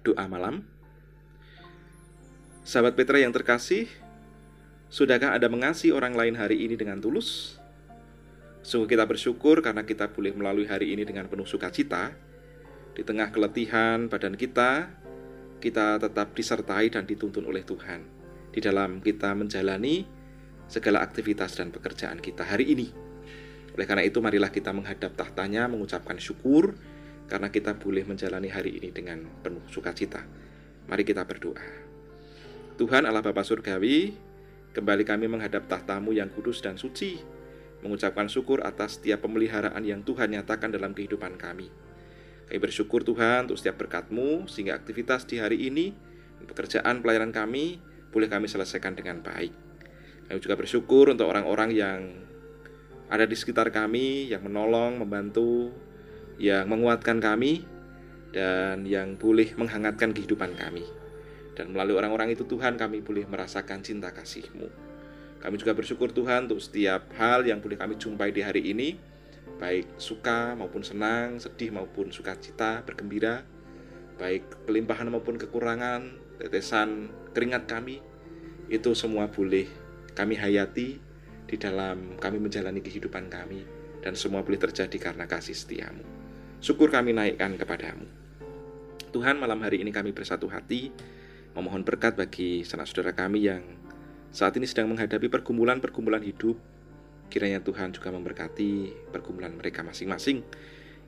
Doa malam. Sahabat Petra yang terkasih, sudahkah Anda mengasihi orang lain hari ini dengan tulus? Sungguh kita bersyukur karena kita boleh melalui hari ini dengan penuh sukacita. Di tengah keletihan badan kita, kita tetap disertai dan dituntun oleh Tuhan di dalam kita menjalani segala aktivitas dan pekerjaan kita hari ini. Oleh karena itu, marilah kita menghadap tahtanya, mengucapkan syukur, karena kita boleh menjalani hari ini dengan penuh sukacita. Mari kita berdoa. Tuhan Allah Bapa Surgawi, kembali kami menghadap tahtamu yang kudus dan suci, mengucapkan syukur atas setiap pemeliharaan yang Tuhan nyatakan dalam kehidupan kami. Kami bersyukur Tuhan untuk setiap berkatmu, sehingga aktivitas di hari ini, pekerjaan pelayanan kami, boleh kami selesaikan dengan baik. Kami juga bersyukur untuk orang-orang yang ada di sekitar kami, yang menolong, membantu, yang menguatkan kami dan yang boleh menghangatkan kehidupan kami. Dan melalui orang-orang itu Tuhan kami boleh merasakan cinta kasih-Mu. Kami juga bersyukur Tuhan untuk setiap hal yang boleh kami jumpai di hari ini, baik suka maupun senang, sedih maupun sukacita, bergembira, baik kelimpahan maupun kekurangan, tetesan keringat kami, itu semua boleh kami hayati di dalam kami menjalani kehidupan kami, dan semua boleh terjadi karena kasih setiamu. Syukur kami naikkan kepadamu. Tuhan malam hari ini kami bersatu hati memohon berkat bagi sanak saudara kami yang saat ini sedang menghadapi pergumulan-pergumulan hidup. Kiranya Tuhan juga memberkati pergumulan mereka masing-masing.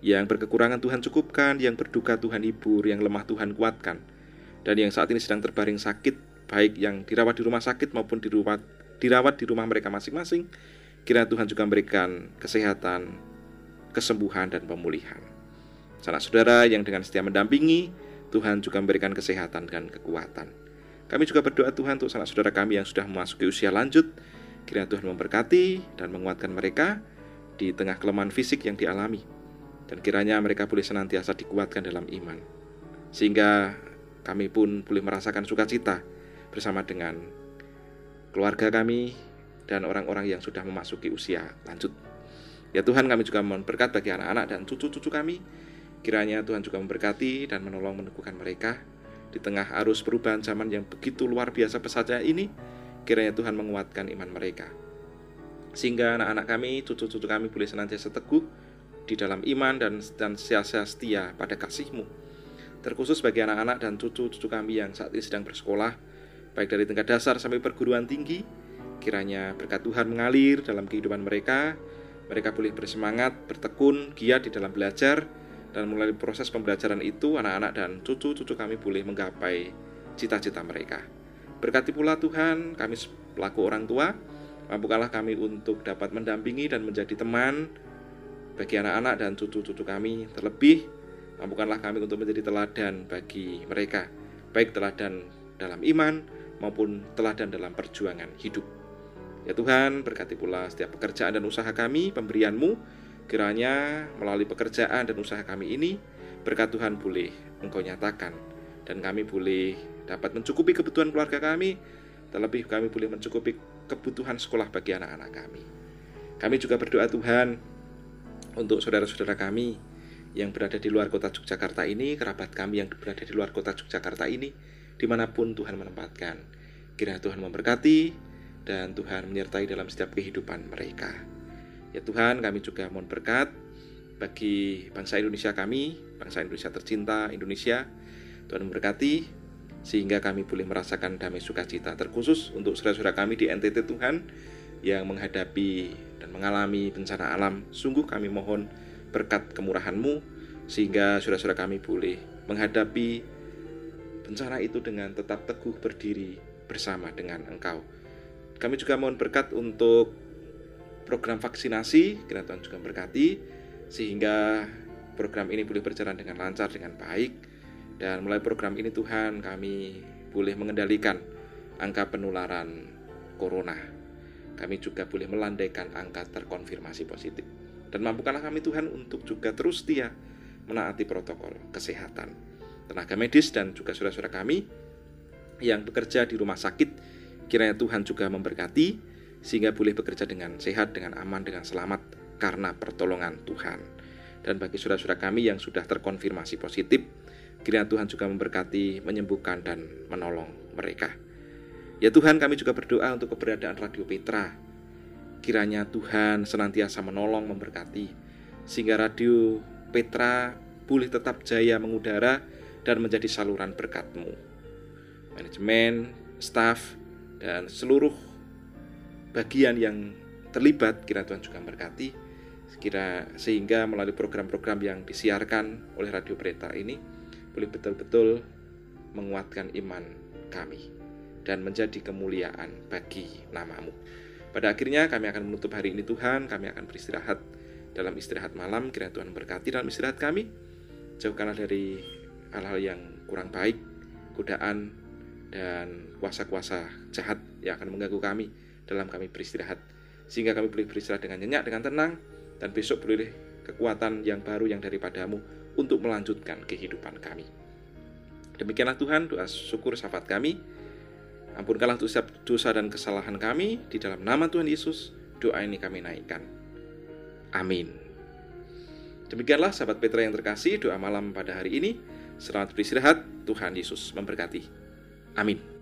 Yang berkekurangan Tuhan cukupkan, yang berduka Tuhan hibur, yang lemah Tuhan kuatkan. Dan yang saat ini sedang terbaring sakit, baik yang dirawat di rumah sakit maupun dirawat, dirawat di rumah mereka masing-masing, kiranya Tuhan juga memberikan kesehatan, kesembuhan, dan pemulihan. Sanak saudara yang dengan setia mendampingi, Tuhan juga memberikan kesehatan dan kekuatan. Kami juga berdoa Tuhan untuk sanak saudara kami yang sudah memasuki usia lanjut, kiranya Tuhan memberkati dan menguatkan mereka di tengah kelemahan fisik yang dialami. Dan kiranya mereka boleh senantiasa dikuatkan dalam iman. Sehingga kami pun boleh merasakan sukacita bersama dengan keluarga kami dan orang-orang yang sudah memasuki usia lanjut. Ya Tuhan kami juga mohon berkat bagi anak-anak dan cucu-cucu kami Kiranya Tuhan juga memberkati dan menolong meneguhkan mereka di tengah arus perubahan zaman yang begitu luar biasa pesatnya ini. Kiranya Tuhan menguatkan iman mereka. Sehingga anak-anak kami, cucu-cucu kami boleh senantiasa teguh di dalam iman dan dan sia-sia setia pada kasih-Mu. Terkhusus bagi anak-anak dan cucu-cucu kami yang saat ini sedang bersekolah, baik dari tingkat dasar sampai perguruan tinggi, kiranya berkat Tuhan mengalir dalam kehidupan mereka, mereka boleh bersemangat, bertekun, giat di dalam belajar, dan melalui proses pembelajaran itu, anak-anak dan cucu-cucu kami boleh menggapai cita-cita mereka. Berkati pula Tuhan, kami pelaku orang tua, mampukanlah kami untuk dapat mendampingi dan menjadi teman bagi anak-anak dan cucu-cucu kami. Terlebih, mampukanlah kami untuk menjadi teladan bagi mereka, baik teladan dalam iman maupun teladan dalam perjuangan hidup. Ya Tuhan, berkati pula setiap pekerjaan dan usaha kami, pemberianmu, Kiranya melalui pekerjaan dan usaha kami ini, berkat Tuhan boleh Engkau nyatakan, dan kami boleh dapat mencukupi kebutuhan keluarga kami, terlebih kami boleh mencukupi kebutuhan sekolah bagi anak-anak kami. Kami juga berdoa Tuhan untuk saudara-saudara kami yang berada di luar kota Yogyakarta ini, kerabat kami yang berada di luar kota Yogyakarta ini, di mana pun Tuhan menempatkan. Kiranya Tuhan memberkati dan Tuhan menyertai dalam setiap kehidupan mereka. Ya Tuhan, kami juga mohon berkat bagi bangsa Indonesia kami, bangsa Indonesia tercinta, Indonesia. Tuhan memberkati sehingga kami boleh merasakan damai sukacita terkhusus untuk saudara-saudara kami di NTT Tuhan yang menghadapi dan mengalami bencana alam. Sungguh kami mohon berkat kemurahan-Mu sehingga saudara-saudara kami boleh menghadapi bencana itu dengan tetap teguh berdiri bersama dengan Engkau. Kami juga mohon berkat untuk program vaksinasi, kiranya Tuhan juga berkati sehingga program ini boleh berjalan dengan lancar dengan baik dan mulai program ini Tuhan kami boleh mengendalikan angka penularan corona. Kami juga boleh melandaikan angka terkonfirmasi positif. Dan mampukanlah kami Tuhan untuk juga terus setia menaati protokol kesehatan. Tenaga medis dan juga saudara-saudara kami yang bekerja di rumah sakit, kiranya Tuhan juga memberkati sehingga boleh bekerja dengan sehat, dengan aman, dengan selamat karena pertolongan Tuhan. Dan bagi saudara-saudara kami yang sudah terkonfirmasi positif, Kiranya Tuhan juga memberkati, menyembuhkan, dan menolong mereka. Ya Tuhan, kami juga berdoa untuk keberadaan Radio Petra. Kiranya Tuhan senantiasa menolong, memberkati, sehingga Radio Petra boleh tetap jaya mengudara dan menjadi saluran berkat-Mu. Manajemen, staf, dan seluruh bagian yang terlibat, kira Tuhan juga memberkati, kira sehingga melalui program-program yang disiarkan oleh Radio Petra ini, boleh betul-betul menguatkan iman kami dan menjadi kemuliaan bagi namamu. Pada akhirnya kami akan menutup hari ini Tuhan, kami akan beristirahat dalam istirahat malam, kiranya Tuhan berkati dalam istirahat kami. Jauhkanlah dari hal-hal yang kurang baik, godaan, dan kuasa-kuasa jahat yang akan mengganggu kami dalam kami beristirahat. Sehingga kami boleh beristirahat dengan nyenyak, dengan tenang, dan besok boleh kekuatan yang baru yang daripadamu untuk melanjutkan kehidupan kami. Demikianlah Tuhan, doa syukur syafaat kami. Ampunkanlah dosa, dosa dan kesalahan kami di dalam nama Tuhan Yesus. Doa ini kami naikkan. Amin. Demikianlah sahabat Petra yang terkasih, doa malam pada hari ini. Selamat beristirahat, Tuhan Yesus memberkati. Amin.